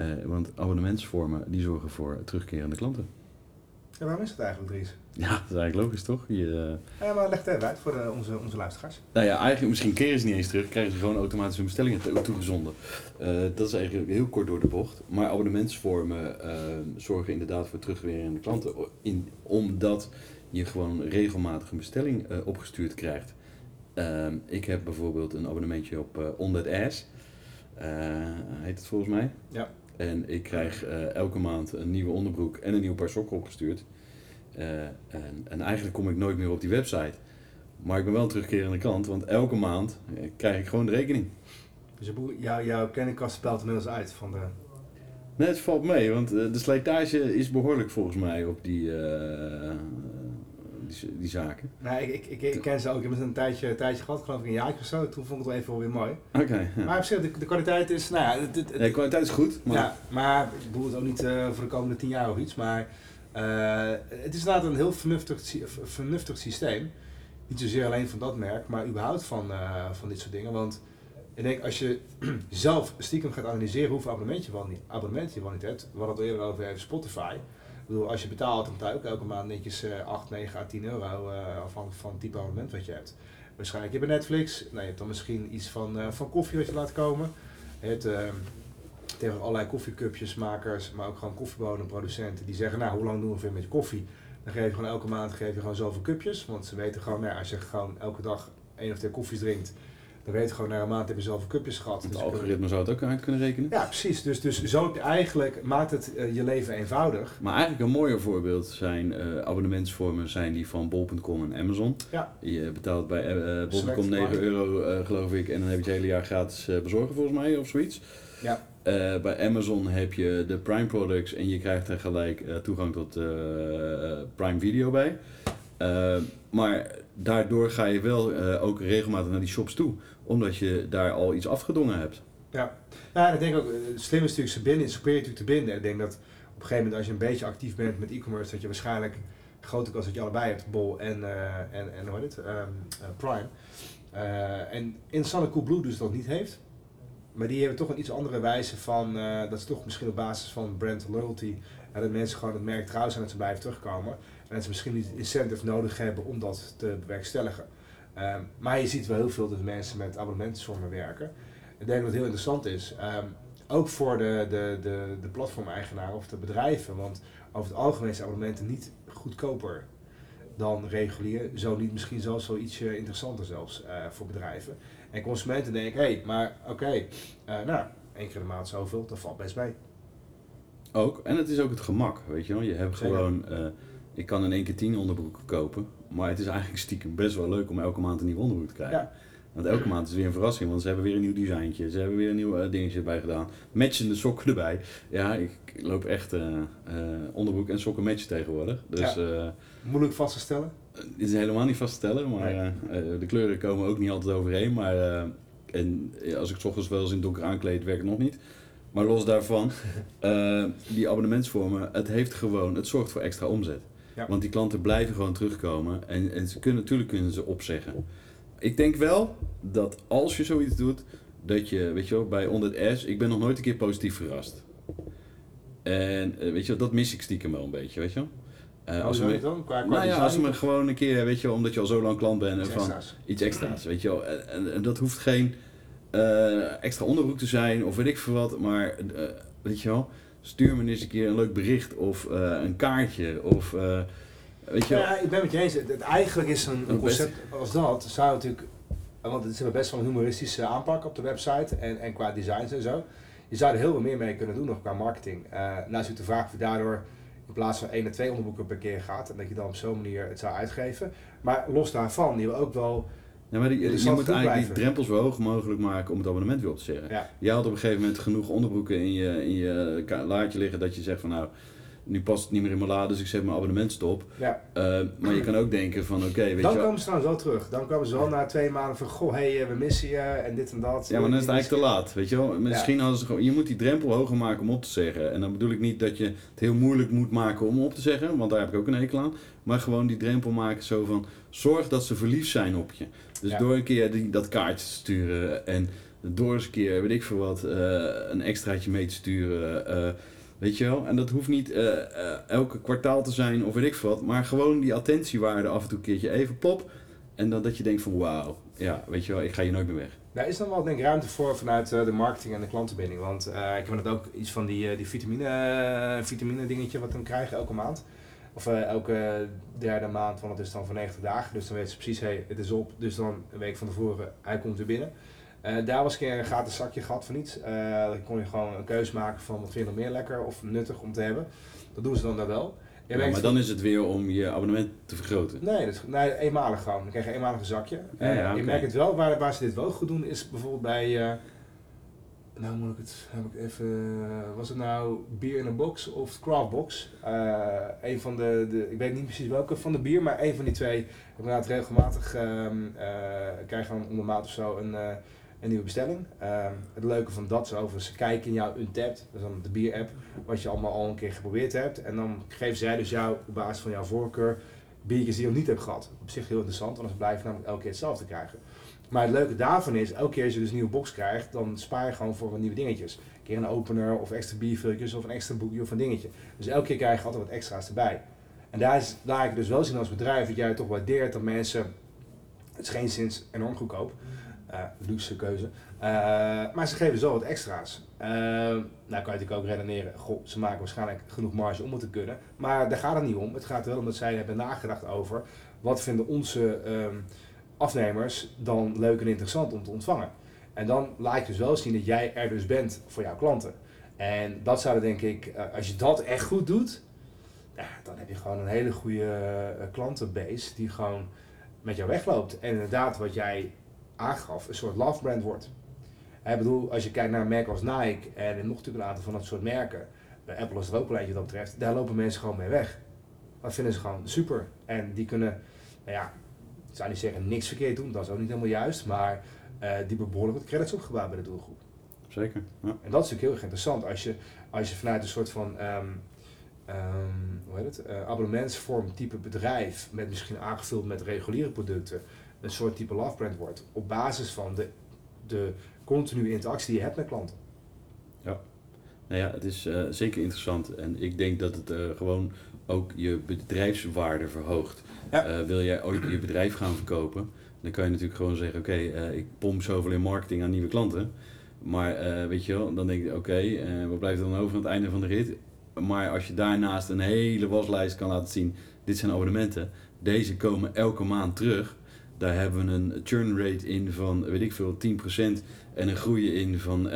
Uh, want abonnementsvormen die zorgen voor terugkerende klanten. En waarom is dat eigenlijk, Dries? Ja, dat is eigenlijk logisch, toch? Je, uh... Ja, maar leg het even uit voor uh, onze, onze luisteraars. Nou ja, eigenlijk misschien keren ze niet eens terug, krijgen ze gewoon automatisch hun bestellingen toegezonden. dat is eigenlijk heel kort door de bocht. Maar abonnementsvormen zorgen inderdaad voor terugkerende klanten, in, omdat je gewoon regelmatig een bestelling opgestuurd krijgt. Ehm, ik heb bijvoorbeeld een abonnementje op On That Ass. heet het volgens mij. Ja. En ik krijg uh, elke maand een nieuwe onderbroek en een nieuw paar sokken opgestuurd. Uh, en, en, eigenlijk kom ik nooit meer op die website. Maar ik ben wel een terugkerende klant, want elke maand uh, krijg ik gewoon de rekening. Dus jou, jouw kenninkast spelt inmiddels uit van de... Nee, het valt mee, want de slijtage is behoorlijk volgens mij op die, die, die, zaken. Nee, ik, ik, ik, ken ze ook. Ik heb het een tijdje, een tijdje gehad, geloof ik een jaar of zo. Toen vond ik het wel even weer mooi. Oké. Okay, ja. Maar op zich, de, de, kwaliteit is, nou ja... Het, het, ja, de kwaliteit is goed, maar... Ja, maar ik bedoel het ook niet uh, voor de komende tien jaar of iets, maar... Uh, het is inderdaad een heel vernuftig, vernuftig systeem. Niet zozeer alleen van dat merk, maar überhaupt van, uh, van dit soort dingen. Want ik denk, als je zelf stiekem gaat analyseren hoeveel abonnementen je wel niet, je wel niet hebt... We hadden het eerder over Spotify... Ik bedoel, als je betaalt, dan betaal je ook elke maand netjes uh, 8, 9 à 10 euro uh, afhankelijk van het type abonnement wat je hebt. Waarschijnlijk je hebt Netflix, nou, je dan misschien iets van, uh, van koffie wat je laat komen. Je uh, tegen allerlei koffiecupjesmakers, maar ook gewoon koffiebodemproducenten die zeggen, nou hoe lang doen we veel met je koffie? Dan geef je gewoon elke maand geef je gewoon zoveel cupjes, want ze weten gewoon, nou, als je gewoon elke dag één of twee koffies drinkt, dan weet je gewoon, na een maand heb je zoveel cupjes gehad. Het dus algoritme zou het ook uit kunnen rekenen. Ja, precies. Dus, dus zo eigenlijk, maakt het uh, je leven eenvoudig. Maar eigenlijk een mooier voorbeeld zijn uh, abonnementsvormen zijn die van bol.com en Amazon. Ja. Je betaalt bij uh, bol.com 9 euro geloof ik en dan heb je het hele jaar gratis bezorgen volgens mij of zoiets. Ja. bij Amazon heb je de Prime products en je krijgt er gelijk toegang tot Prime Video bij. Maar daardoor ga je wel ook regelmatig naar die shops toe omdat je daar al iets afgedongen hebt. Ja, ik denk ook, het slim is natuurlijk ze binden, proberen natuurlijk te binden. Ik denk dat op een gegeven moment als je een beetje actief bent met e-commerce, dat je waarschijnlijk grote kans dat je allebei hebt, Bol en, en, en hoe heet het, uh, Prime. En interessante Coolblue dus dat niet heeft. Maar die hebben toch een iets andere wijze van, dat is toch misschien op basis van brand loyalty, dat mensen gewoon het merk trouw zijn dat ze blijven terugkomen. En dat ze misschien niet incentive nodig hebben om dat te bewerkstelligen. Um, maar je ziet wel heel veel dat mensen met abonnementsvormen werken. Ik denk dat het heel interessant is. Um, ook voor de, de, de, de platformeigenaren of de bedrijven. Want over het algemeen zijn abonnementen niet goedkoper dan regulier. Zo niet misschien zelfs wel ietsje interessanter zelfs uh, voor bedrijven. En consumenten denken, hé, hey, maar oké, okay, uh, nou, één keer de maand zoveel, dat valt best mee. Ook, en het is ook het gemak, weet je wel. Je hebt Zeker. gewoon, uh, ik kan in één keer tien onderbroeken kopen. Maar het is eigenlijk stiekem best wel leuk om elke maand een nieuw onderbroek te krijgen. Ja. Want elke maand is weer een verrassing, want ze hebben weer een nieuw designtje. Ze hebben weer een nieuw uh, dingetje erbij gedaan. Matchende sokken erbij. Ja, ik, loop echt onderbroek en sokken matchen tegenwoordig. Dus, ja. Moeilijk vast te stellen? Het is helemaal niet vast te stellen, maar nee. de kleuren komen ook niet altijd overeen. Maar en als ik s ochtends wel eens in donker aankleed, werkt het nog niet. Maar los daarvan, die abonnementsvormen, het heeft gewoon, het zorgt voor extra omzet. Ja. Want die klanten blijven gewoon terugkomen en, en ze kunnen, natuurlijk kunnen ze opzeggen. Ik denk wel dat als je zoiets doet, dat je, weet je wel, bij 100S, ik ben nog nooit een keer positief verrast. En eh, weet je, wel, dat mis ik stiekem wel een beetje, weet je wel. Eh, als we het dan? Qua, qua nou ja, als we gewoon een keer, weet je wel, omdat je al zo lang klant bent, Iets van extra's. iets extra's, weet je wel. En, en, en dat hoeft geen eh, extra onderbroek te zijn of weet ik veel wat, maar eh, weet je wel, stuur me eens een keer een leuk bericht of een kaartje of weet je wel. Ja, ik ben met je eens. Het, het eigenlijk is een, een Het concept als dat, zou natuurlijk, want ze hebben best wel een humoristische aanpak op de website en, en qua designs en zo. Je zou er heel veel meer mee kunnen doen nog qua marketing. Nou is natuurlijk de vraag of daardoor in plaats van één of twee onderboeken per keer gaat en dat je dan op zo'n manier het zou uitgeven. Maar los daarvan, je wil ook wel, Ja, maar die- je moet eigenlijk die drempels zo hoog mogelijk maken om het abonnement weer op te zeggen. ja, Jij had op een gegeven moment genoeg onderbroeken in je, in je laadje liggen dat je zegt van nou, nu past het niet meer in mijn la, dus ik zet mijn abonnement stop. ja. Eh, maar je kan ook denken van oké, weet Dan je komen ze trouwens wel terug. Dan komen ze wel na twee maanden van, goh, hey, eh, we missen je en dit en dat. Ja, maar dan is het eigenlijk te laat, weet je wel. Misschien Ja. hadden ze gewoon, je moet die drempel hoger maken om op te zeggen. En dan bedoel ik niet dat je het heel moeilijk moet maken om op te zeggen, want daar heb ik ook een hekel aan. Maar gewoon die drempel maken zo van, zorg dat ze verliefd zijn op je. Dus Ja. door een keer die, dat kaartje te sturen en door eens een keer, weet ik veel wat, eh, een extraatje mee te sturen. eh, weet je wel? En dat hoeft niet eh, eh, elke kwartaal te zijn of weet ik wat, maar gewoon die attentiewaarde af en toe een keertje even plop. En dan dat je denkt van wauw, ja, weet je wel, ik ga hier nooit meer weg. Daar is dan wel denk ruimte voor vanuit eh, de marketing en de klantenbinding. Want ik heb net ook iets van die, die vitamine, vitamine dingetje wat we krijgen elke maand. Of elke derde maand, want het is dan voor 90 dagen. Dus dan weet ze precies, hey, het is op. Dus dan een week van tevoren, hij komt weer binnen. Eh, daar was een keer een gratis zakje gehad van iets. Eh dan kon je gewoon een keuze maken van wat vind je nog meer lekker of nuttig om te hebben. Dat doen ze dan daar wel. Ja, maar dan is het weer om je abonnement te vergroten. Nee, dat is, nee, eenmalig gewoon. Dan krijg je een eenmalig een zakje. Ja, ja, Eh, oké. Je merkt het wel, waar, waar ze dit wel goed doen, is bijvoorbeeld bij... nou moet ik het, heb ik even... Was het nou bier in een box of craftbox? Eh een van de, de, ik weet niet precies welke van de bier, maar een van die twee. Ik heb inderdaad regelmatig, ehm eh krijg je dan om de maand of zo een, een nieuwe bestelling. Ehm, het leuke van dat is overigens, ze kijken in jouw Untapped, dat is dan de bier-app, wat je allemaal al een keer geprobeerd hebt. En dan geven zij dus jou op basis van jouw voorkeur biertjes die je nog niet hebt gehad. Op zich heel interessant, want ze blijven namelijk elke keer hetzelfde krijgen. Maar het leuke daarvan is, elke keer als je dus een nieuwe box krijgt, dan spaar je gewoon voor wat nieuwe dingetjes. Een keer een opener of extra biervilletjes of een extra boekje of een dingetje. Dus elke keer krijg je altijd wat extra's erbij. En daar is, laat ik dus wel zien als bedrijf dat jij toch waardeert dat mensen, het is geen sinds enorm goedkoop, luxe keuze, eh, maar ze geven dus wel wat extra's. Eh, nou kan je natuurlijk ook redeneren, goh, ze maken waarschijnlijk genoeg marge om het te kunnen. Maar daar gaat het niet om. Het gaat wel om dat zij hebben nagedacht over wat vinden onze ehm, afnemers dan leuk en interessant om te ontvangen. En dan laat je dus wel zien dat jij er dus bent voor jouw klanten. En dat zou denk ik, eh, als je dat echt goed doet, ja, dan heb je gewoon een hele goede eh, klantenbase die gewoon met jou wegloopt. En inderdaad, wat jij aangaf, een soort love brand wordt. Ik bedoel, als je kijkt naar een merk als Nike en nog natuurlijk een aantal van dat soort merken, bij Apple is er ook wat dat betreft, daar lopen mensen gewoon mee weg. Dat vinden ze gewoon super. En die kunnen, nou ja, ik zou niet zeggen niks verkeerd doen, dat is ook niet helemaal juist, maar eh, die hebben behoorlijk wat credits opgebouwd bij de doelgroep. Zeker. Ja. En dat is natuurlijk heel erg interessant als je, als je vanuit een soort van ehm, ehm, hoe heet het, eh, abonnementsvorm type bedrijf, met misschien aangevuld met reguliere producten, een soort type love brand wordt. Op basis van de, de continue interactie die je hebt met klanten. Nou ja, het is eh, zeker interessant en ik denk dat het eh, gewoon ook je bedrijfswaarde verhoogt. Ja. Eh, wil jij ooit je bedrijf gaan verkopen, dan kan je natuurlijk gewoon zeggen, oké, ik pomp zoveel in marketing aan nieuwe klanten. Maar weet je wel, dan denk je, oké, eh, wat blijft er dan over aan het einde van de rit? Maar als je daarnaast een hele waslijst kan laten zien, dit zijn abonnementen, deze komen elke maand terug. Daar hebben we een churn rate in van, weet ik veel, 10% en een groei in van 11%.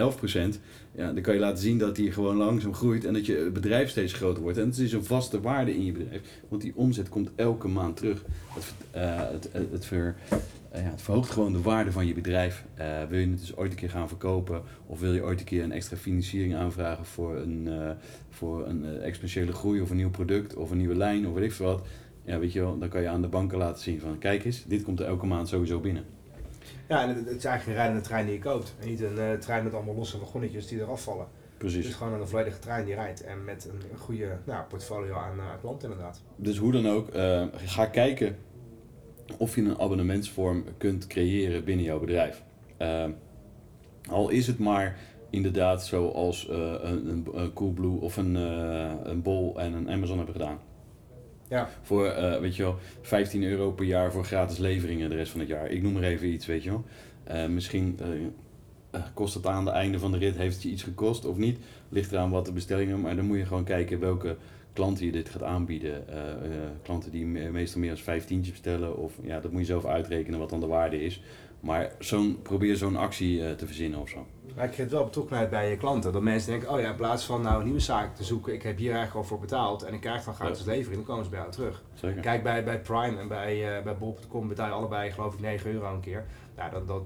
Ja, dan kan je laten zien dat die gewoon langzaam groeit en dat je bedrijf steeds groter wordt. En het is een vaste waarde in je bedrijf, want die omzet komt elke maand terug. Het, eh, het, het, het, ver, eh, ja, het verhoogt gewoon de waarde van je bedrijf. Eh, wil je het dus ooit een keer gaan verkopen of wil je ooit een keer een extra financiering aanvragen voor een, voor een exponentiële groei of een nieuw product of een nieuwe lijn of weet ik veel wat. Ja, weet je wel, dan kan je aan de banken laten zien van kijk eens, dit komt er elke maand sowieso binnen. Ja, en het, het is eigenlijk een rijdende trein die je koopt. En niet een eh, trein met allemaal losse wagonnetjes die eraf vallen. Het Precies. is gewoon een volledige trein die rijdt. En met een goede nou, portfolio aan eh, klanten inderdaad. Dus hoe dan ook, eh, ga kijken of je een abonnementsvorm kunt creëren binnen jouw bedrijf. Al is het maar inderdaad zoals een, een, Coolblue of een, een Bol en een Amazon hebben gedaan. Ja. Voor, eh, weet je wel, 15 euro per jaar voor gratis leveringen de rest van het jaar. Ik noem maar even iets, weet je wel. Eh, misschien eh, kost het aan het einde van de rit, heeft het je iets gekost of niet? Ligt eraan wat de bestellingen, maar dan moet je gewoon kijken welke klanten je dit gaat aanbieden. Klanten die me- meestal meer dan 15 bestellen, of ja, dat moet je zelf uitrekenen wat dan de waarde is. Maar zo'n, probeer zo'n actie eh, te verzinnen of zo. Maar ik creëert wel betrokkenheid bij je klanten. Dat mensen denken, oh ja, in plaats van nou een nieuwe zaak te zoeken, ik heb hier eigenlijk al voor betaald en ik krijg dan gratis levering, dan komen ze bij jou terug. Zeker. Kijk, bij, bij Prime en bij, eh bij Bol.com betaal je allebei geloof ik 9 euro een keer. Nou, dat, dat,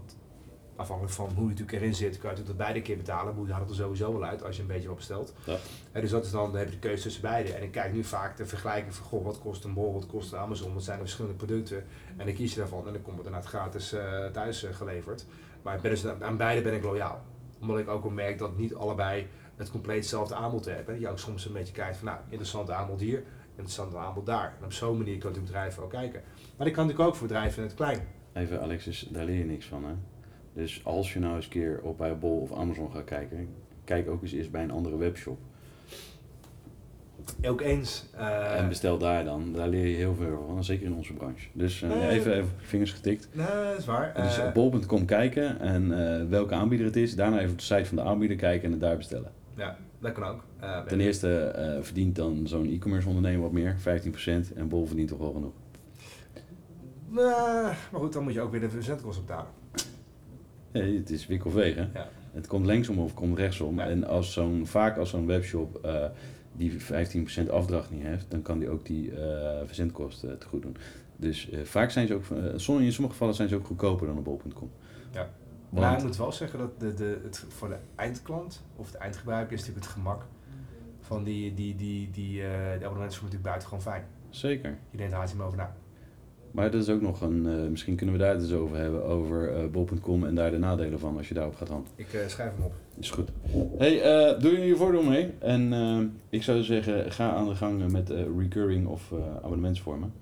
afhankelijk van hoe je natuurlijk erin zit, kan je natuurlijk dat beide keer betalen. Maar je haalt het er sowieso wel uit als je een beetje wat bestelt. Ja. En dus dat is dan, dan heb je de keuze tussen beide. En ik kijk nu vaak de vergelijking van, goh, wat kost een Bol, wat kost een Amazon, wat zijn de verschillende producten. En dan kies je daarvan en dan komt het inderdaad gratis eh, thuis eh, geleverd. Maar ik ben dus, aan beide ben ik loyaal. Omdat ik ook wel merk dat niet allebei het compleet hetzelfde aanbod hebben. Je ook soms een beetje kijkt van, nou, interessant aanbod hier, interessant aanbod daar. En op zo'n manier kan natuurlijk bedrijven ook kijken. Maar ik kan natuurlijk ook voor bedrijven in het klein. Even Alexis, daar leer je niks van hè. Dus als je nou eens een keer op bij Bol of Amazon gaat kijken, kijk ook eens eerst bij een andere webshop. Ook eens. eh, en bestel daar dan. Daar leer je heel veel van, zeker in onze branche. Dus Nee. even, even vingers getikt. Nee, dat is waar. dus Eh, op bol.com kijken en welke aanbieder het is. Daarna even op de site van de aanbieder kijken en het daar bestellen. ja, dat kan ook. Ten eerste verdient dan zo'n e-commerce ondernemer wat meer, 15%. En Bol verdient toch wel genoeg. Nou, maar goed, dan moet je ook weer de verzendkosten betalen. Nee, het is wik of weeg, hè? Ja. Het komt linksom of het komt rechtsom. Ja. En als zo'n, vaak als zo'n webshop eh, die 15% afdracht niet heeft, dan kan die ook die eh, verzendkosten te goed doen. Dus eh, vaak zijn ze ook, eh, in sommige gevallen zijn ze ook goedkoper dan op bol.com. Ja. Want- Maar ik moet wel zeggen dat de, de, het, voor de eindklant of de eindgebruiker is natuurlijk het gemak van die, die, die, die, eh die abonnementen voor natuurlijk buitengewoon fijn. Zeker. Je denkt haast niet meer over na. Maar dat is ook nog een, eh, misschien kunnen we daar het eens over hebben, over eh, bol.com en daar de nadelen van als je daarop gaat handelen. Ik eh, schrijf hem op. Is goed. Hey, doe je je voordeel mee. En ik zou zeggen, ga aan de gang met recurring of abonnementsvormen.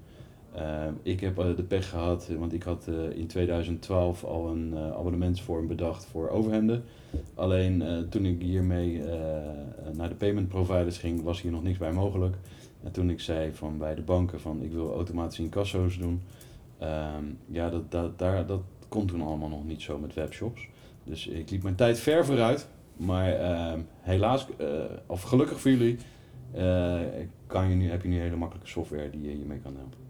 Eh, ik heb eh, de pech gehad, eh, want ik had eh, in 2012 al een eh, abonnementsvorm bedacht voor overhemden. Alleen toen ik hiermee naar de payment providers ging, was hier nog niks bij mogelijk. En toen ik zei van bij de banken van ik wil automatische incasso's doen, ehm, ja, dat, dat, daar, dat kon toen allemaal nog niet zo met webshops. Dus ik liep mijn tijd ver vooruit. Maar ehm, helaas, of gelukkig voor jullie, kan je nu, heb je nu hele makkelijke software die je hiermee kan helpen.